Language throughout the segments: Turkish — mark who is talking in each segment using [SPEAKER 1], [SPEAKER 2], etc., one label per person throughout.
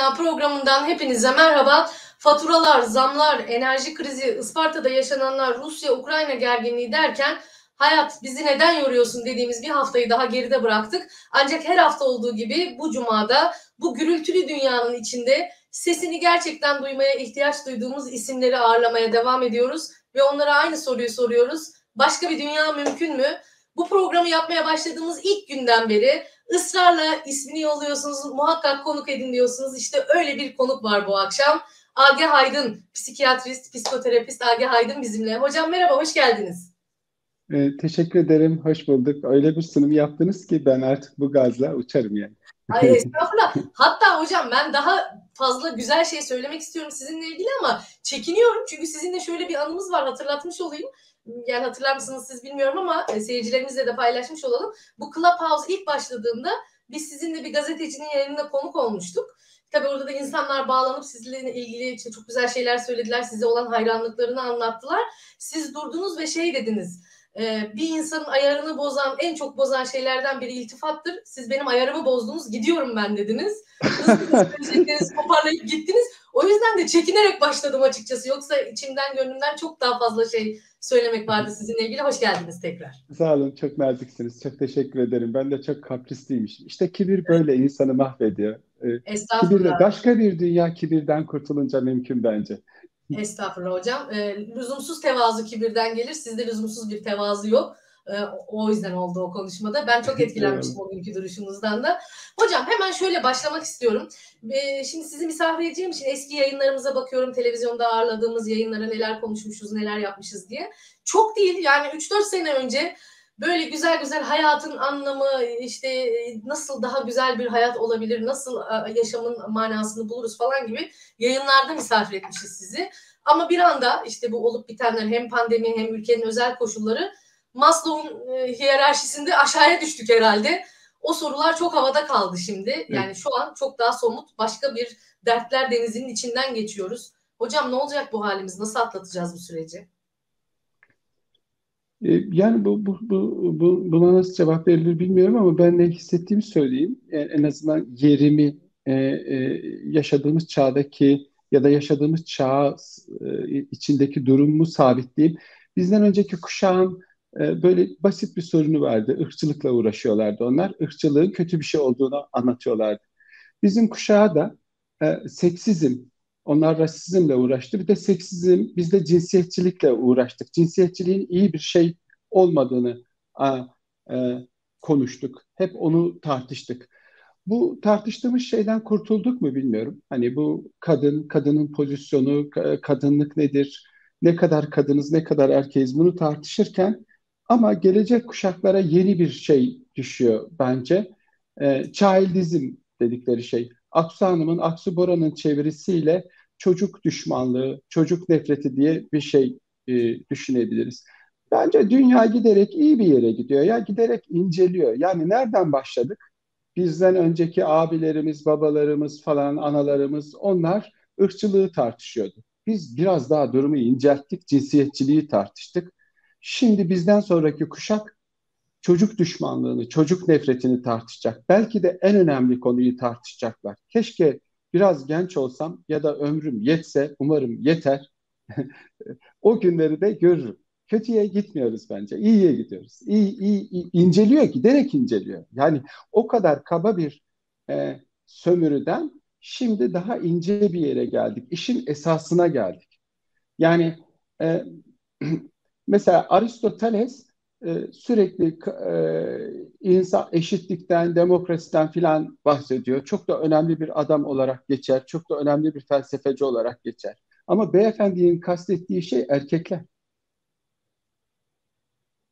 [SPEAKER 1] Dünya programından hepinize merhaba. Faturalar, zamlar, enerji krizi, Isparta'da yaşananlar, Rusya-Ukrayna gerginliği derken hayat bizi neden yoruyorsun dediğimiz bir haftayı daha geride bıraktık. Ancak her hafta olduğu gibi bu cumada bu gürültülü dünyanın içinde sesini gerçekten duymaya ihtiyaç duyduğumuz isimleri ağırlamaya devam ediyoruz ve onlara aynı soruyu soruyoruz. Başka bir dünya mümkün mü? Bu programı yapmaya başladığımız ilk günden beri ısrarla ismini yolluyorsunuz, muhakkak konuk edin diyorsunuz. İşte öyle bir konuk var bu akşam. Age Haydın, psikiyatrist, psikoterapist Age Haydın bizimle. Hocam merhaba, hoş geldiniz.
[SPEAKER 2] Ee, teşekkür ederim, hoş bulduk. Öyle bir sunum yaptınız ki ben artık bu gazla uçarım yani.
[SPEAKER 1] Ay estağfurullah. Hatta hocam ben daha fazla güzel şey söylemek istiyorum sizinle ilgili ama çekiniyorum. Çünkü sizinle şöyle bir anımız var hatırlatmış olayım yani hatırlar mısınız siz bilmiyorum ama e, seyircilerimizle de paylaşmış olalım. Bu Clubhouse ilk başladığında biz sizinle bir gazetecinin yayınına konuk olmuştuk. Tabii orada da insanlar bağlanıp sizinle ilgili çok güzel şeyler söylediler. Size olan hayranlıklarını anlattılar. Siz durdunuz ve şey dediniz. E, bir insanın ayarını bozan, en çok bozan şeylerden biri iltifattır. Siz benim ayarımı bozdunuz, gidiyorum ben dediniz. Hızlı toparlayıp gittiniz. O yüzden de çekinerek başladım açıkçası. Yoksa içimden, gönlümden çok daha fazla şey söylemek vardı sizinle ilgili. Hoş geldiniz tekrar.
[SPEAKER 2] Sağ olun. Çok naziksiniz. Çok teşekkür ederim. Ben de çok kaprisliymişim. İşte kibir böyle insanı mahvediyor.
[SPEAKER 1] Ee, Estağfurullah. Kibirle,
[SPEAKER 2] başka bir dünya kibirden kurtulunca mümkün bence.
[SPEAKER 1] Estağfurullah hocam. E, lüzumsuz tevazu kibirden gelir. Sizde lüzumsuz bir tevazu yok. E, o yüzden oldu o konuşmada. Ben çok etkilenmiştim o günkü duruşunuzdan da. Hocam hemen şöyle başlamak istiyorum. E, şimdi sizi misafir edeceğim için eski yayınlarımıza bakıyorum. Televizyonda ağırladığımız yayınlara neler konuşmuşuz, neler yapmışız diye. Çok değil yani 3-4 sene önce böyle güzel güzel hayatın anlamı işte nasıl daha güzel bir hayat olabilir, nasıl yaşamın manasını buluruz falan gibi yayınlarda misafir etmişiz sizi. Ama bir anda işte bu olup bitenler hem pandemi hem ülkenin özel koşulları Maslow'un e, hiyerarşisinde aşağıya düştük herhalde. O sorular çok havada kaldı şimdi. Yani şu an çok daha somut başka bir dertler denizinin içinden geçiyoruz. Hocam ne olacak bu halimiz? Nasıl atlatacağız bu süreci?
[SPEAKER 2] E, yani bu, bu, bu, bu buna nasıl cevap verilir bilmiyorum ama ben ne hissettiğimi söyleyeyim. En, en azından yerimi e, e, yaşadığımız çağdaki ya da yaşadığımız çağ e, içindeki durumu sabitleyeyim. Bizden önceki kuşağın e, böyle basit bir sorunu vardı. Irkçılıkla uğraşıyorlardı onlar. Irkçılığın kötü bir şey olduğunu anlatıyorlardı. Bizim kuşağa da e, seksizm, onlar rasizmle uğraştı. Bir de seksizm, biz de cinsiyetçilikle uğraştık. Cinsiyetçiliğin iyi bir şey olmadığını a, e, konuştuk. Hep onu tartıştık. Bu tartıştığımız şeyden kurtulduk mu bilmiyorum. Hani bu kadın, kadının pozisyonu, kadınlık nedir, ne kadar kadınız, ne kadar erkeğiz bunu tartışırken ama gelecek kuşaklara yeni bir şey düşüyor bence. E, childizm dedikleri şey. Aksu Hanım'ın, Aksu Bora'nın çevirisiyle çocuk düşmanlığı, çocuk nefreti diye bir şey e, düşünebiliriz. Bence dünya giderek iyi bir yere gidiyor. Ya giderek inceliyor. Yani nereden başladık? Bizden önceki abilerimiz, babalarımız falan, analarımız onlar ırkçılığı tartışıyordu. Biz biraz daha durumu incelttik, cinsiyetçiliği tartıştık. Şimdi bizden sonraki kuşak çocuk düşmanlığını, çocuk nefretini tartışacak. Belki de en önemli konuyu tartışacaklar. Keşke biraz genç olsam ya da ömrüm yetse, umarım yeter. o günleri de görürüm. Kötüye gitmiyoruz bence. İyiye gidiyoruz. İyi, iyi, iyi. inceliyor, giderek inceliyor. Yani o kadar kaba bir e, sömürüden şimdi daha ince bir yere geldik. İşin esasına geldik. Yani e, mesela Aristoteles e, sürekli e, insan eşitlikten, demokrasiden filan bahsediyor. Çok da önemli bir adam olarak geçer. Çok da önemli bir felsefeci olarak geçer. Ama beyefendinin kastettiği şey erkekler.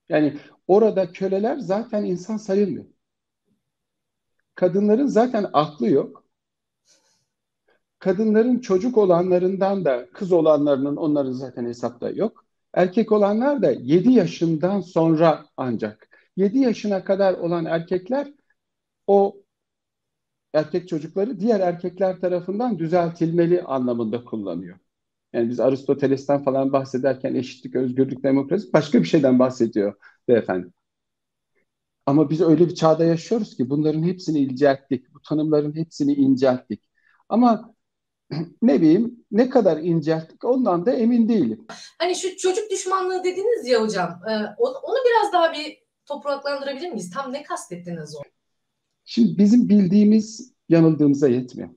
[SPEAKER 2] Yani orada köleler zaten insan sayılmıyor. Kadınların zaten aklı yok. Kadınların çocuk olanlarından da kız olanlarının onların zaten hesapta yok. Erkek olanlar da 7 yaşından sonra ancak. 7 yaşına kadar olan erkekler o erkek çocukları diğer erkekler tarafından düzeltilmeli anlamında kullanıyor. Yani biz Aristoteles'ten falan bahsederken eşitlik, özgürlük, demokrasi başka bir şeyden bahsediyor beyefendi. Ama biz öyle bir çağda yaşıyoruz ki bunların hepsini incelttik, bu tanımların hepsini incelttik. Ama ne bileyim ne kadar incelttik ondan da emin değilim.
[SPEAKER 1] Hani şu çocuk düşmanlığı dediniz ya hocam. E, onu biraz daha bir topraklandırabilir miyiz? Tam ne kastettiniz o?
[SPEAKER 2] Şimdi bizim bildiğimiz yanıldığımıza yetmiyor.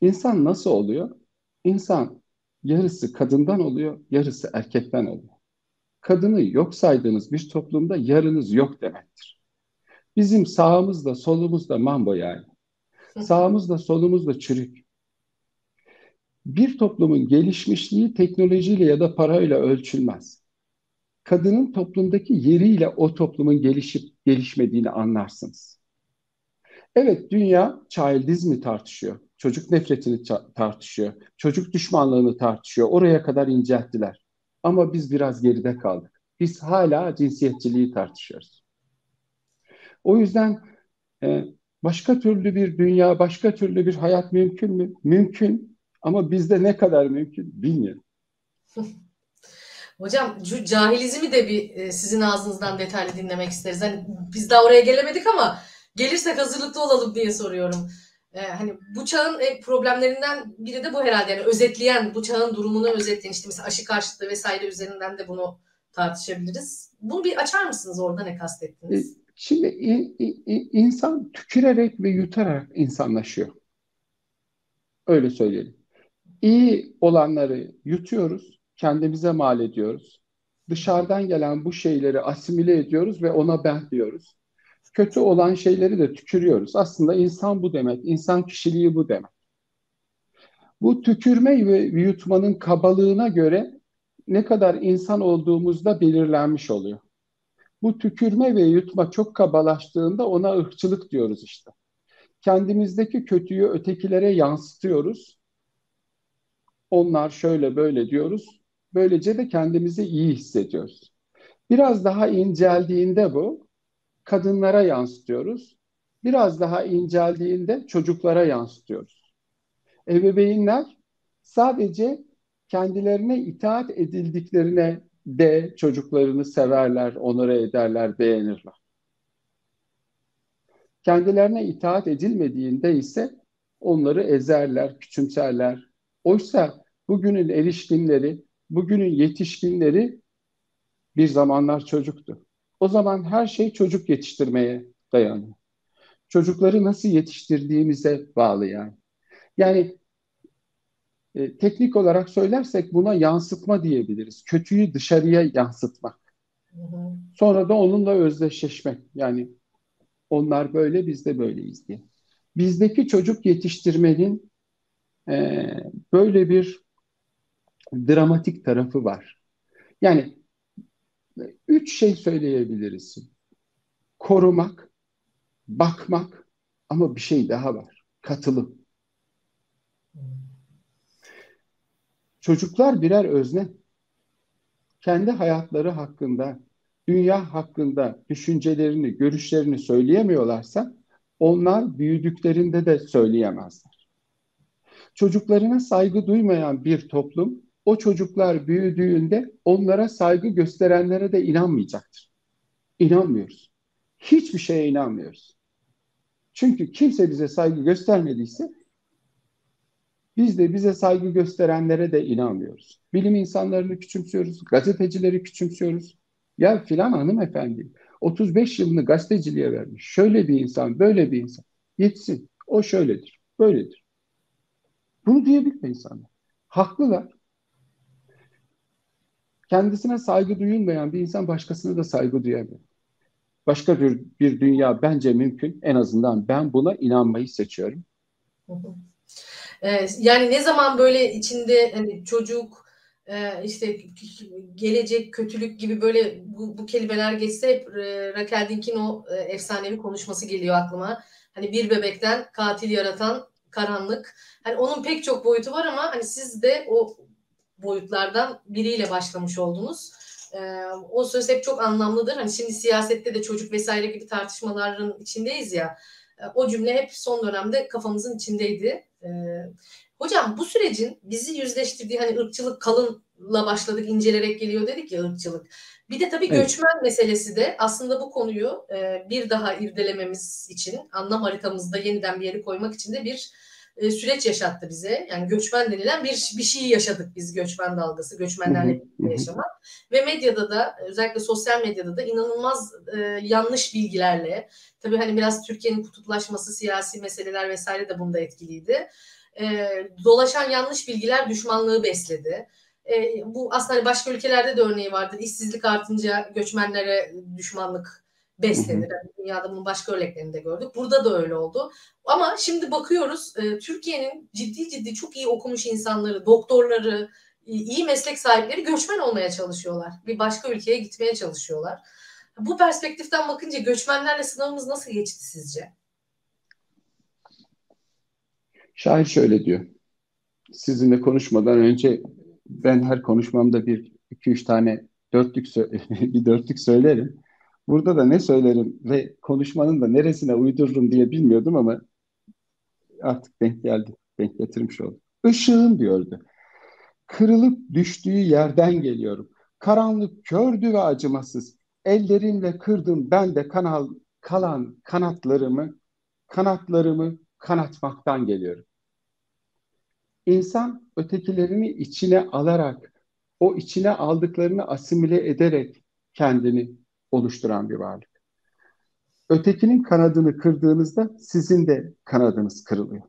[SPEAKER 2] İnsan nasıl oluyor? İnsan yarısı kadından oluyor, yarısı erkekten oluyor. Kadını yok saydığınız bir toplumda yarınız yok demektir. Bizim sağımızda solumuzda mambo yani. Sağımızda solumuzda çürük. Bir toplumun gelişmişliği teknolojiyle ya da parayla ölçülmez. Kadının toplumdaki yeriyle o toplumun gelişip gelişmediğini anlarsınız. Evet dünya childizmi tartışıyor. Çocuk nefretini tartışıyor. Çocuk düşmanlığını tartışıyor. Oraya kadar incelttiler. Ama biz biraz geride kaldık. Biz hala cinsiyetçiliği tartışıyoruz. O yüzden e, başka türlü bir dünya, başka türlü bir hayat mümkün mü? Mümkün. Ama bizde ne kadar mümkün bilmiyorum.
[SPEAKER 1] Hocam şu cahilizmi de bir e, sizin ağzınızdan detaylı dinlemek isteriz. Hani biz daha oraya gelemedik ama gelirsek hazırlıklı olalım diye soruyorum. Ee, hani bu çağın e, problemlerinden biri de bu herhalde. Yani özetleyen, bu çağın durumunu özetleyen işte mesela aşı karşıtlığı vesaire üzerinden de bunu tartışabiliriz. Bunu bir açar mısınız orada ne kastettiniz?
[SPEAKER 2] Şimdi insan tükürerek ve yutarak insanlaşıyor. Öyle söyleyelim. İyi olanları yutuyoruz, kendimize mal ediyoruz. Dışarıdan gelen bu şeyleri asimile ediyoruz ve ona ben diyoruz kötü olan şeyleri de tükürüyoruz. Aslında insan bu demek, insan kişiliği bu demek. Bu tükürme ve yutmanın kabalığına göre ne kadar insan olduğumuzda belirlenmiş oluyor. Bu tükürme ve yutma çok kabalaştığında ona ırkçılık diyoruz işte. Kendimizdeki kötüyü ötekilere yansıtıyoruz. Onlar şöyle böyle diyoruz. Böylece de kendimizi iyi hissediyoruz. Biraz daha inceldiğinde bu kadınlara yansıtıyoruz. Biraz daha inceldiğinde çocuklara yansıtıyoruz. Ebeveynler sadece kendilerine itaat edildiklerine de çocuklarını severler, onore ederler, beğenirler. Kendilerine itaat edilmediğinde ise onları ezerler, küçümserler. Oysa bugünün erişkinleri, bugünün yetişkinleri bir zamanlar çocuktu. O zaman her şey çocuk yetiştirmeye dayanıyor. Çocukları nasıl yetiştirdiğimize bağlı yani. Yani e, teknik olarak söylersek buna yansıtma diyebiliriz. Kötüyü dışarıya yansıtmak. Sonra da onunla özdeşleşmek. Yani onlar böyle biz de böyleyiz diye. Bizdeki çocuk yetiştirmenin e, böyle bir dramatik tarafı var. Yani üç şey söyleyebiliriz. Korumak, bakmak ama bir şey daha var. Katılım. Çocuklar birer özne. Kendi hayatları hakkında, dünya hakkında düşüncelerini, görüşlerini söyleyemiyorlarsa onlar büyüdüklerinde de söyleyemezler. Çocuklarına saygı duymayan bir toplum o çocuklar büyüdüğünde onlara saygı gösterenlere de inanmayacaktır. İnanmıyoruz. Hiçbir şeye inanmıyoruz. Çünkü kimse bize saygı göstermediyse biz de bize saygı gösterenlere de inanmıyoruz. Bilim insanlarını küçümsüyoruz, gazetecileri küçümsüyoruz. Ya filan hanımefendi 35 yılını gazeteciliğe vermiş. Şöyle bir insan, böyle bir insan. Yetsin. O şöyledir, böyledir. Bunu diyebilir insanlar. Haklılar kendisine saygı duyulmayan bir insan başkasına da saygı duyamıyor. Başka bir, bir dünya bence mümkün. En azından ben buna inanmayı seçiyorum.
[SPEAKER 1] Ee, yani ne zaman böyle içinde hani çocuk e, işte gelecek kötülük gibi böyle bu, bu kelimeler geçse hep e, Raquel Dink'in o e, efsanevi konuşması geliyor aklıma. Hani bir bebekten katil yaratan karanlık. Hani onun pek çok boyutu var ama hani siz de o boyutlardan biriyle başlamış oldunuz. O söz hep çok anlamlıdır. Hani şimdi siyasette de çocuk vesaire gibi tartışmaların içindeyiz ya. E, o cümle hep son dönemde kafamızın içindeydi. Ee, hocam bu sürecin bizi yüzleştirdiği hani ırkçılık kalınla başladık incelerek geliyor dedik ya ırkçılık. Bir de tabii evet. göçmen meselesi de aslında bu konuyu e, bir daha irdelememiz için anlam haritamızda yeniden bir yere koymak için de bir e, süreç yaşattı bize. Yani göçmen denilen bir bir şeyi yaşadık biz göçmen dalgası, göçmenlerle birlikte yaşamak. Ve medyada da özellikle sosyal medyada da inanılmaz e, yanlış bilgilerle tabii hani biraz Türkiye'nin kutuplaşması, siyasi meseleler vesaire de bunda etkiliydi. E, dolaşan yanlış bilgiler düşmanlığı besledi. E, bu aslında hani başka ülkelerde de örneği vardır. İşsizlik artınca göçmenlere düşmanlık beslenir. Yani dünyada bunun başka örneklerini de gördük. Burada da öyle oldu. Ama şimdi bakıyoruz e, Türkiye'nin ciddi ciddi çok iyi okumuş insanları, doktorları, iyi meslek sahipleri göçmen olmaya çalışıyorlar. Bir başka ülkeye gitmeye çalışıyorlar. Bu perspektiften bakınca göçmenlerle sınavımız nasıl geçti sizce?
[SPEAKER 2] Şair şöyle diyor. Sizinle konuşmadan önce ben her konuşmamda bir iki üç tane dörtlük bir dörtlük söylerim. Burada da ne söylerim ve konuşmanın da neresine uydururum diye bilmiyordum ama artık denk geldi. Denk getirmiş oldum. Işığın diyordu. Kırılıp düştüğü yerden geliyorum. Karanlık kördü ve acımasız. Ellerimle kırdım ben de kanal, kalan kanatlarımı, kanatlarımı kanatmaktan geliyorum. İnsan ötekilerini içine alarak, o içine aldıklarını asimile ederek kendini oluşturan bir varlık. Ötekinin kanadını kırdığınızda sizin de kanadınız kırılıyor.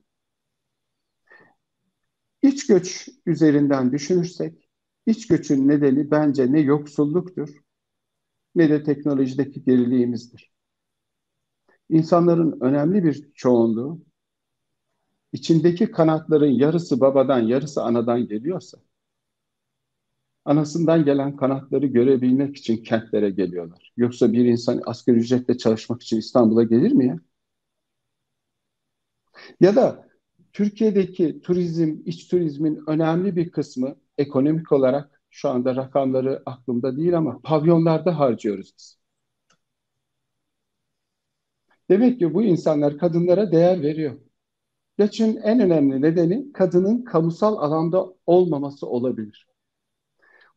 [SPEAKER 2] İç göç üzerinden düşünürsek, iç göçün nedeni bence ne yoksulluktur ne de teknolojideki geriliğimizdir. İnsanların önemli bir çoğunluğu içindeki kanatların yarısı babadan yarısı anadan geliyorsa anasından gelen kanatları görebilmek için kentlere geliyorlar. Yoksa bir insan asgari ücretle çalışmak için İstanbul'a gelir mi ya? Ya da Türkiye'deki turizm, iç turizmin önemli bir kısmı ekonomik olarak şu anda rakamları aklımda değil ama pavyonlarda harcıyoruz biz. Demek ki bu insanlar kadınlara değer veriyor. Göçün en önemli nedeni kadının kamusal alanda olmaması olabilir.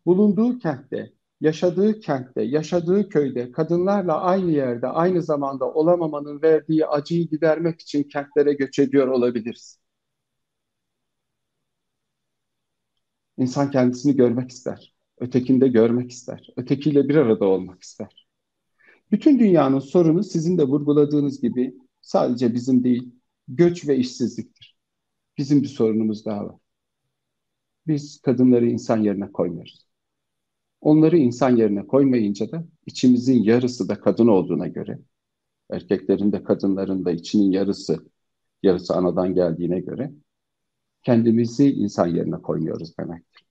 [SPEAKER 2] Bulunduğu kentte, yaşadığı kentte, yaşadığı köyde kadınlarla aynı yerde, aynı zamanda olamamanın verdiği acıyı gidermek için kentlere göç ediyor olabiliriz. İnsan kendisini görmek ister, ötekinde görmek ister, ötekiyle bir arada olmak ister. Bütün dünyanın sorunu sizin de vurguladığınız gibi sadece bizim değil, göç ve işsizliktir. Bizim bir sorunumuz daha var. Biz kadınları insan yerine koymuyoruz. Onları insan yerine koymayınca da içimizin yarısı da kadın olduğuna göre, erkeklerin de kadınların da içinin yarısı, yarısı anadan geldiğine göre kendimizi insan yerine koymuyoruz demektir.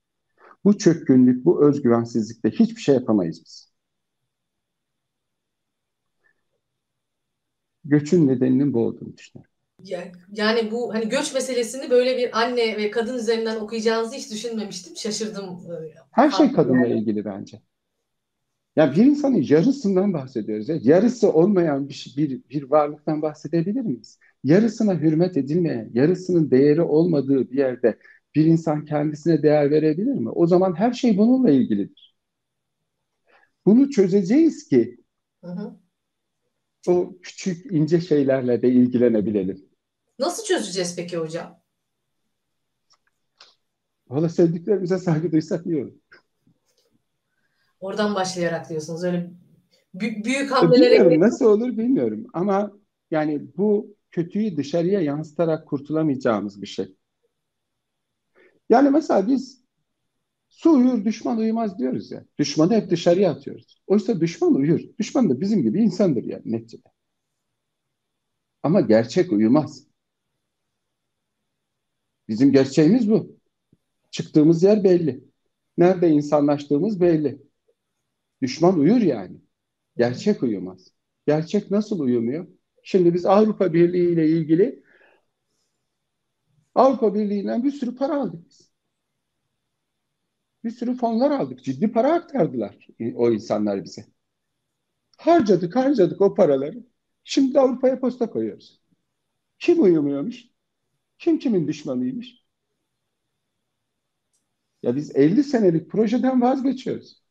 [SPEAKER 2] Bu çökkünlük, bu özgüvensizlikte hiçbir şey yapamayız biz. Göçün nedeninin bu olduğunu düşünüyorum.
[SPEAKER 1] Yani bu hani göç meselesini böyle bir anne ve kadın üzerinden okuyacağınızı hiç düşünmemiştim. Şaşırdım.
[SPEAKER 2] E, Her şey kadınla yani. ilgili bence. Ya bir insanın yarısından bahsediyoruz. Ya. Yarısı olmayan bir, bir, bir varlıktan bahsedebilir miyiz? Yarısına hürmet edilmeyen, yarısının değeri olmadığı bir yerde bir insan kendisine değer verebilir mi? O zaman her şey bununla ilgilidir. Bunu çözeceğiz ki hı hı. o küçük ince şeylerle de ilgilenebilelim.
[SPEAKER 1] Nasıl çözeceğiz peki hocam?
[SPEAKER 2] Valla sevdiklerimize saygı duysak iyi olur.
[SPEAKER 1] Oradan başlayarak diyorsunuz. Öyle büyük, büyük hamlelere
[SPEAKER 2] bilmiyorum, Nasıl olur bilmiyorum. Ama yani bu kötüyü dışarıya yansıtarak kurtulamayacağımız bir şey. Yani mesela biz su uyur, düşman uyumaz diyoruz ya. Düşmanı hep dışarıya atıyoruz. Oysa düşman uyur. Düşman da bizim gibi insandır yani neticede. Ama gerçek uyumaz. Bizim gerçeğimiz bu. Çıktığımız yer belli. Nerede insanlaştığımız belli. Düşman uyur yani. Gerçek uyumaz. Gerçek nasıl uyumuyor? Şimdi biz Avrupa Birliği ile ilgili Avrupa Birliği'nden bir sürü para aldık biz. Bir sürü fonlar aldık. Ciddi para aktardılar o insanlar bize. Harcadık harcadık o paraları. Şimdi Avrupa'ya posta koyuyoruz. Kim uyumuyormuş? Kim kimin düşmanıymış? Ya biz 50 senelik projeden vazgeçiyoruz.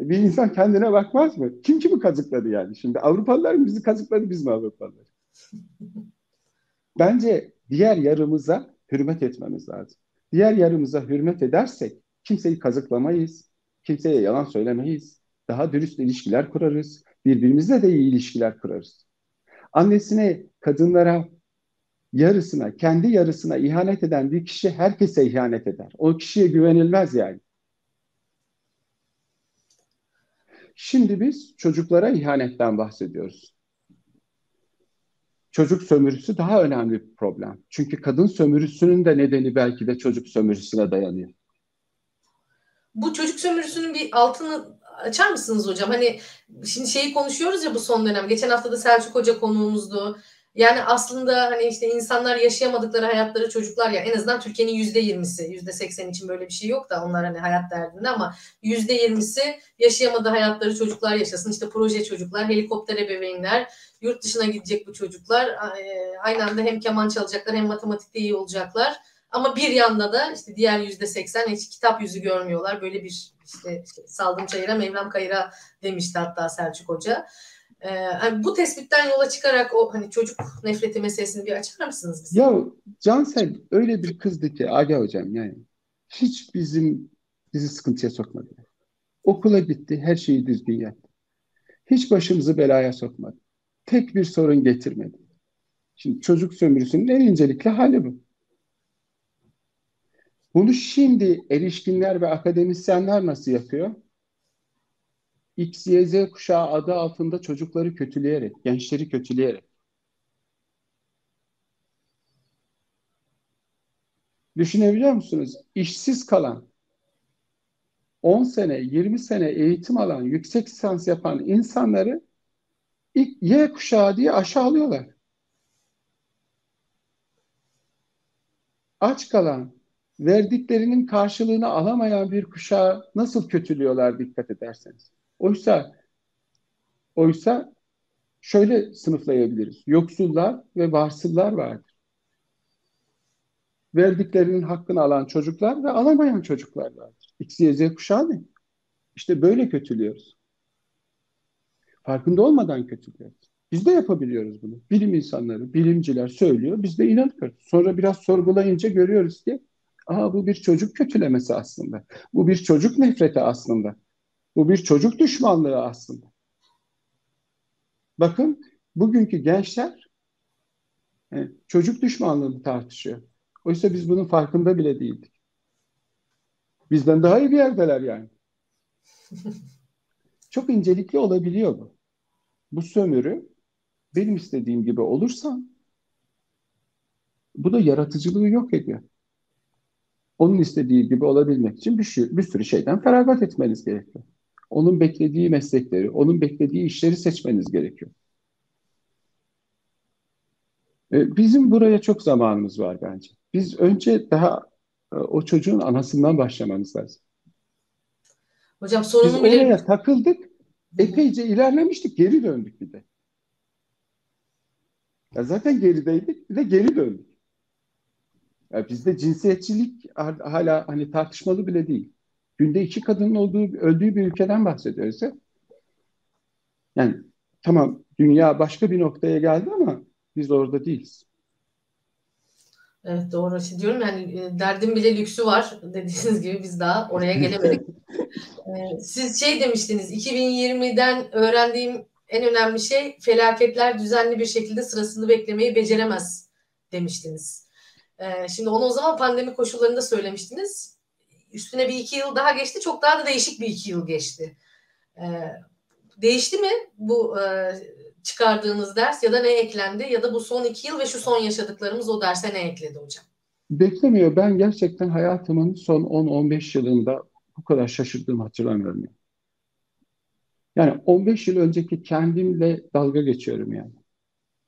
[SPEAKER 2] E, bir insan kendine bakmaz mı? Kim kimi kazıkladı yani? Şimdi Avrupalılar mı bizi kazıkladı, biz mi Avrupalılar? Bence diğer yarımıza hürmet etmemiz lazım. Diğer yarımıza hürmet edersek kimseyi kazıklamayız, kimseye yalan söylemeyiz, daha dürüst ilişkiler kurarız, birbirimizle de iyi ilişkiler kurarız. Annesine, kadınlara, yarısına, kendi yarısına ihanet eden bir kişi herkese ihanet eder. O kişiye güvenilmez yani. Şimdi biz çocuklara ihanetten bahsediyoruz. Çocuk sömürüsü daha önemli bir problem. Çünkü kadın sömürüsünün de nedeni belki de çocuk sömürüsüne dayanıyor.
[SPEAKER 1] Bu çocuk sömürüsünün bir altını açar mısınız hocam? Hani şimdi şeyi konuşuyoruz ya bu son dönem. Geçen hafta da Selçuk Hoca konuğumuzdu. Yani aslında hani işte insanlar yaşayamadıkları hayatları çocuklar ya en azından Türkiye'nin yüzde yirmisi, yüzde seksen için böyle bir şey yok da onlar hani hayat derdinde ama yüzde yirmisi yaşayamadığı hayatları çocuklar yaşasın. İşte proje çocuklar, helikopter ebeveynler, yurt dışına gidecek bu çocuklar. Aynı anda hem keman çalacaklar hem matematikte iyi olacaklar. Ama bir yanda da işte diğer yüzde seksen hiç kitap yüzü görmüyorlar. Böyle bir işte, işte saldım çayıra mevlam kayıra demişti hatta Selçuk Hoca. Ee, yani bu tespitten yola çıkarak o hani çocuk nefreti meselesini bir açar mısınız bize?
[SPEAKER 2] Ya Cansel öyle bir kızdı ki Aga hocam yani hiç bizim bizi sıkıntıya sokmadı. Okula gitti, her şeyi düzgün yaptı. Hiç başımızı belaya sokmadı. Tek bir sorun getirmedi. Şimdi çocuk sömürüsünün en incelikli hali bu. Bunu şimdi erişkinler ve akademisyenler nasıl yapıyor? X, Y, Z kuşağı adı altında çocukları kötüleyerek, gençleri kötüleyerek. Düşünebiliyor musunuz? İşsiz kalan, 10 sene, 20 sene eğitim alan, yüksek lisans yapan insanları Y kuşağı diye aşağılıyorlar. Aç kalan, verdiklerinin karşılığını alamayan bir kuşağı nasıl kötülüyorlar dikkat ederseniz. Oysa oysa şöyle sınıflayabiliriz. Yoksullar ve varsıllar vardır. Verdiklerinin hakkını alan çocuklar ve alamayan çocuklar vardır. X, Y, Z kuşağı ne? İşte böyle kötülüyoruz. Farkında olmadan kötülüyoruz. Biz de yapabiliyoruz bunu. Bilim insanları, bilimciler söylüyor, biz de inanıyoruz. Sonra biraz sorgulayınca görüyoruz ki, aa bu bir çocuk kötülemesi aslında. Bu bir çocuk nefreti aslında. Bu bir çocuk düşmanlığı aslında. Bakın bugünkü gençler yani e, çocuk düşmanlığını tartışıyor. Oysa biz bunun farkında bile değildik. Bizden daha iyi bir yerdeler yani. Çok incelikli olabiliyor bu. Bu sömürü benim istediğim gibi olursa bu da yaratıcılığı yok ediyor. Onun istediği gibi olabilmek için bir, şey, bir sürü şeyden feragat etmeniz gerekiyor. Onun beklediği meslekleri, onun beklediği işleri seçmeniz gerekiyor. E, bizim buraya çok zamanımız var bence. Biz önce daha e, o çocuğun anasından başlamamız lazım.
[SPEAKER 1] Hocam sorunu
[SPEAKER 2] Biz bile... oraya takıldık, epeyce ilerlemiştik, geri döndük bir de. Ya zaten gerideydik, bir de geri döndük. Ya bizde cinsiyetçilik hala hani tartışmalı bile değil günde iki kadının olduğu, öldüğü bir ülkeden bahsediyoruz ya. Yani tamam dünya başka bir noktaya geldi ama biz orada değiliz.
[SPEAKER 1] Evet doğru. Şey diyorum yani e, derdim bile lüksü var dediğiniz gibi biz daha oraya gelemedik. E, siz şey demiştiniz 2020'den öğrendiğim en önemli şey felaketler düzenli bir şekilde sırasını beklemeyi beceremez demiştiniz. E, şimdi onu o zaman pandemi koşullarında söylemiştiniz üstüne bir iki yıl daha geçti. Çok daha da değişik bir iki yıl geçti. E, değişti mi bu e, çıkardığınız ders ya da ne eklendi ya da bu son iki yıl ve şu son yaşadıklarımız o derse ne ekledi hocam?
[SPEAKER 2] Beklemiyor. Ben gerçekten hayatımın son 10-15 yılında bu kadar şaşırdığımı hatırlamıyorum. Yani 15 yıl önceki kendimle dalga geçiyorum yani.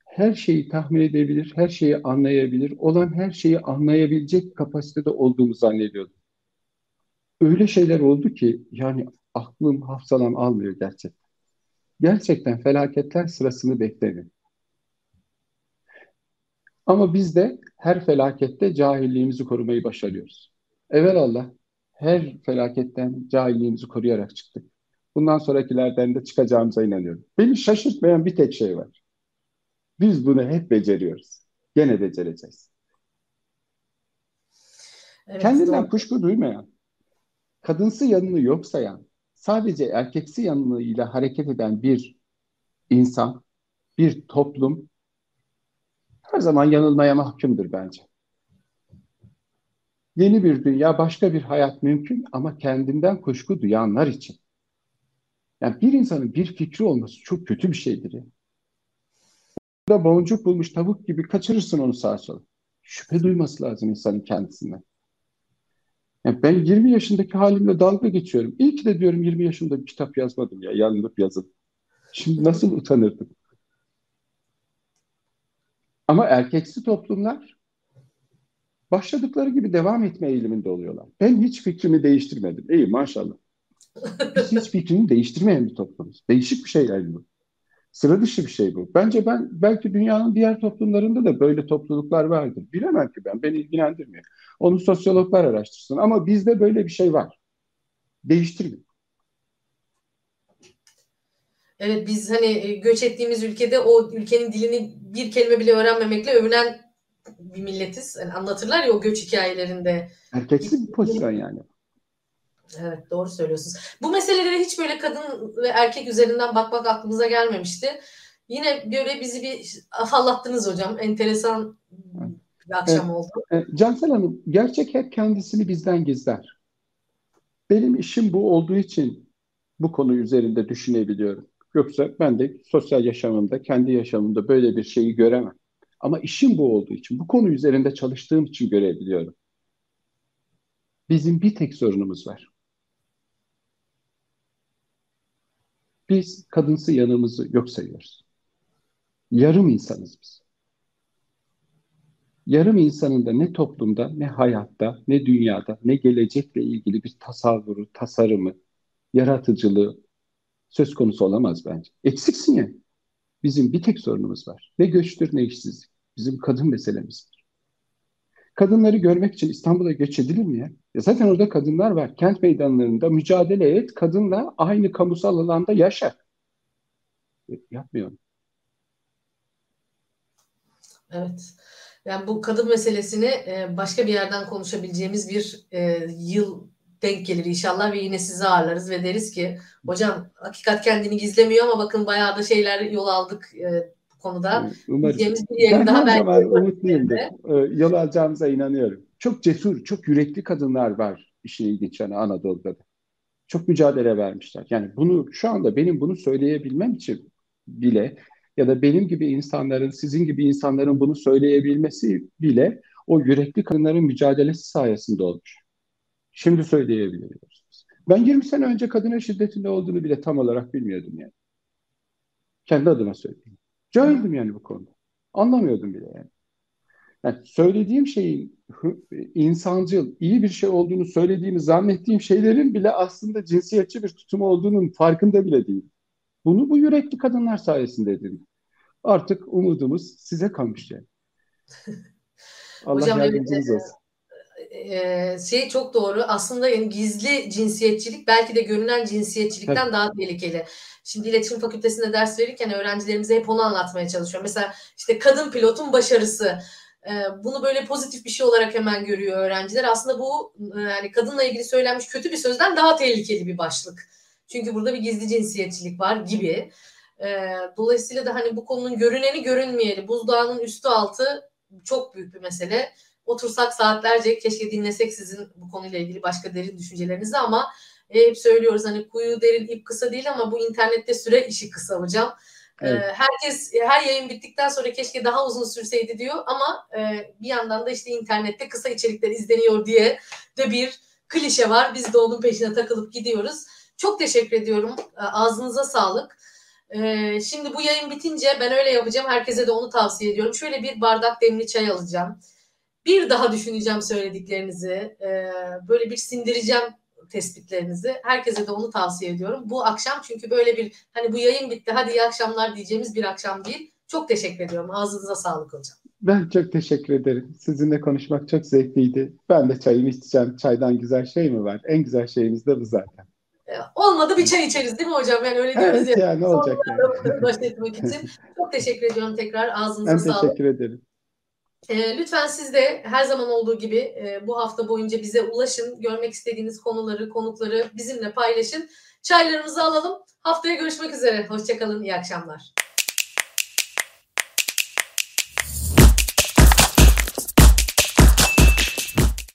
[SPEAKER 2] Her şeyi tahmin edebilir, her şeyi anlayabilir, olan her şeyi anlayabilecek kapasitede olduğumu zannediyordum öyle şeyler oldu ki yani aklım hafsalam almıyor gerçekten. Gerçekten felaketler sırasını bekledi. Ama biz de her felakette cahilliğimizi korumayı başarıyoruz. Allah her felaketten cahilliğimizi koruyarak çıktık. Bundan sonrakilerden de çıkacağımıza inanıyorum. Beni şaşırtmayan bir tek şey var. Biz bunu hep beceriyoruz. Gene becereceğiz. Evet, Kendinden doğru. kuşku duymayan, kadınsı yanını yok sayan, sadece erkeksi yanıyla hareket eden bir insan, bir toplum her zaman yanılmaya mahkumdur bence. Yeni bir dünya, başka bir hayat mümkün ama kendinden kuşku duyanlar için. Yani bir insanın bir fikri olması çok kötü bir şeydir. Ya. Burada boncuk bulmuş tavuk gibi kaçırırsın onu sağa sola. Şüphe duyması lazım insanın kendisinden. Yani ben 20 yaşındaki halimle dalga geçiyorum. İyi ki de diyorum 20 yaşında bir kitap yazmadım ya, yanılıp yazın. Şimdi nasıl utanırdım? Ama erkeksi toplumlar başladıkları gibi devam etme eğiliminde oluyorlar. Ben hiç fikrimi değiştirmedim. İyi maşallah. Biz hiç fikrini değiştirmeyen bir toplumuz. Değişik bir şey yani bu. Sıra dışı bir şey bu. Bence ben belki dünyanın diğer toplumlarında da böyle topluluklar vardır. Bilemem ki ben. Beni ilgilendirmiyor. Onu sosyologlar araştırsın. Ama bizde böyle bir şey var. Değiştirmiyor.
[SPEAKER 1] Evet biz hani e, göç ettiğimiz ülkede o ülkenin dilini bir kelime bile öğrenmemekle övünen bir milletiz. Yani anlatırlar ya o göç hikayelerinde.
[SPEAKER 2] Erkeksi bir pozisyon yani.
[SPEAKER 1] Evet doğru söylüyorsunuz. Bu meselelere hiç böyle kadın ve erkek üzerinden bakmak aklımıza gelmemişti. Yine böyle bizi bir afallattınız hocam. Enteresan bir akşam evet. oldu.
[SPEAKER 2] E, Cansel Hanım gerçek hep kendisini bizden gizler. Benim işim bu olduğu için bu konu üzerinde düşünebiliyorum. Yoksa ben de sosyal yaşamımda, kendi yaşamımda böyle bir şeyi göremem. Ama işim bu olduğu için, bu konu üzerinde çalıştığım için görebiliyorum. Bizim bir tek sorunumuz var. Biz kadınsı yanımızı yok sayıyoruz. Yarım insanız biz. Yarım insanın da ne toplumda, ne hayatta, ne dünyada, ne gelecekle ilgili bir tasavvuru, tasarımı, yaratıcılığı söz konusu olamaz bence. Eksiksin yani. Bizim bir tek sorunumuz var. Ne göçtür ne işsizlik. Bizim kadın meselemizdir. Kadınları görmek için İstanbul'a göç edilir mi ya? ya? Zaten orada kadınlar var. Kent meydanlarında mücadele et, kadınla aynı kamusal alanda yaşa. Yapmıyorum.
[SPEAKER 1] Evet. Yani bu kadın meselesini e, başka bir yerden konuşabileceğimiz bir e, yıl denk gelir inşallah ve yine sizi ağırlarız ve deriz ki hocam hakikat kendini gizlemiyor ama bakın bayağı da şeyler yol aldık e, konuda.
[SPEAKER 2] Umarım. Bir ben daha her zaman umutluyumdur. E, yol alacağımıza inanıyorum. Çok cesur, çok yürekli kadınlar var işin ilginç yani Anadolu'da da. Çok mücadele vermişler. Yani bunu şu anda benim bunu söyleyebilmem için bile ya da benim gibi insanların, sizin gibi insanların bunu söyleyebilmesi bile o yürekli kadınların mücadelesi sayesinde olmuş. Şimdi söyleyebiliyoruz. Ben 20 sene önce kadına şiddetin ne olduğunu bile tam olarak bilmiyordum yani. Kendi adıma söyleyeyim. Cahildim yani bu konuda. Anlamıyordum bile yani. Yani söylediğim şeyin insancıl, iyi bir şey olduğunu söylediğimi zannettiğim şeylerin bile aslında cinsiyetçi bir tutum olduğunun farkında bile değil. Bunu bu yürekli kadınlar sayesinde edindim. Artık umudumuz size kalmış yani. Allah Hocam, yardımcınız evet, olsun
[SPEAKER 1] e, şey çok doğru. Aslında yani gizli cinsiyetçilik belki de görünen cinsiyetçilikten evet. daha tehlikeli. Şimdi iletişim fakültesinde ders verirken öğrencilerimize hep onu anlatmaya çalışıyorum. Mesela işte kadın pilotun başarısı. E, bunu böyle pozitif bir şey olarak hemen görüyor öğrenciler. Aslında bu e, yani kadınla ilgili söylenmiş kötü bir sözden daha tehlikeli bir başlık. Çünkü burada bir gizli cinsiyetçilik var gibi. E, dolayısıyla da hani bu konunun görüneni görünmeyeli, buzdağının üstü altı çok büyük bir mesele otursak saatlerce keşke dinlesek sizin bu konuyla ilgili başka derin düşüncelerinizi ama hep söylüyoruz hani kuyu derin ip kısa değil ama bu internette süre işi kısa hocam. E, evet. E, herkes her yayın bittikten sonra keşke daha uzun sürseydi diyor ama e, bir yandan da işte internette kısa içerikler izleniyor diye de bir klişe var. Biz de onun peşine takılıp gidiyoruz. Çok teşekkür ediyorum. E, ağzınıza sağlık. Şimdi bu yayın bitince ben öyle yapacağım. Herkese de onu tavsiye ediyorum. Şöyle bir bardak demli çay alacağım bir daha düşüneceğim söylediklerinizi. E, böyle bir sindireceğim tespitlerinizi. Herkese de onu tavsiye ediyorum. Bu akşam çünkü böyle bir hani bu yayın bitti hadi iyi akşamlar diyeceğimiz bir akşam değil. Çok teşekkür ediyorum. Ağzınıza sağlık hocam.
[SPEAKER 2] Ben çok teşekkür ederim. Sizinle konuşmak çok zevkliydi. Ben de çayımı içeceğim. Çaydan güzel şey mi var? En güzel şeyimiz de bu zaten.
[SPEAKER 1] Ee, olmadı bir çay içeriz değil mi hocam? Yani öyle diyoruz
[SPEAKER 2] evet, ya. yani ne olacak
[SPEAKER 1] yani. Baş etmek için. Çok teşekkür ediyorum tekrar. Ağzınıza
[SPEAKER 2] ben
[SPEAKER 1] sağlık.
[SPEAKER 2] Ben teşekkür ederim.
[SPEAKER 1] E, lütfen siz de her zaman olduğu gibi e, bu hafta boyunca bize ulaşın. Görmek istediğiniz konuları, konukları bizimle paylaşın. Çaylarımızı alalım. Haftaya görüşmek üzere. Hoşçakalın. İyi akşamlar.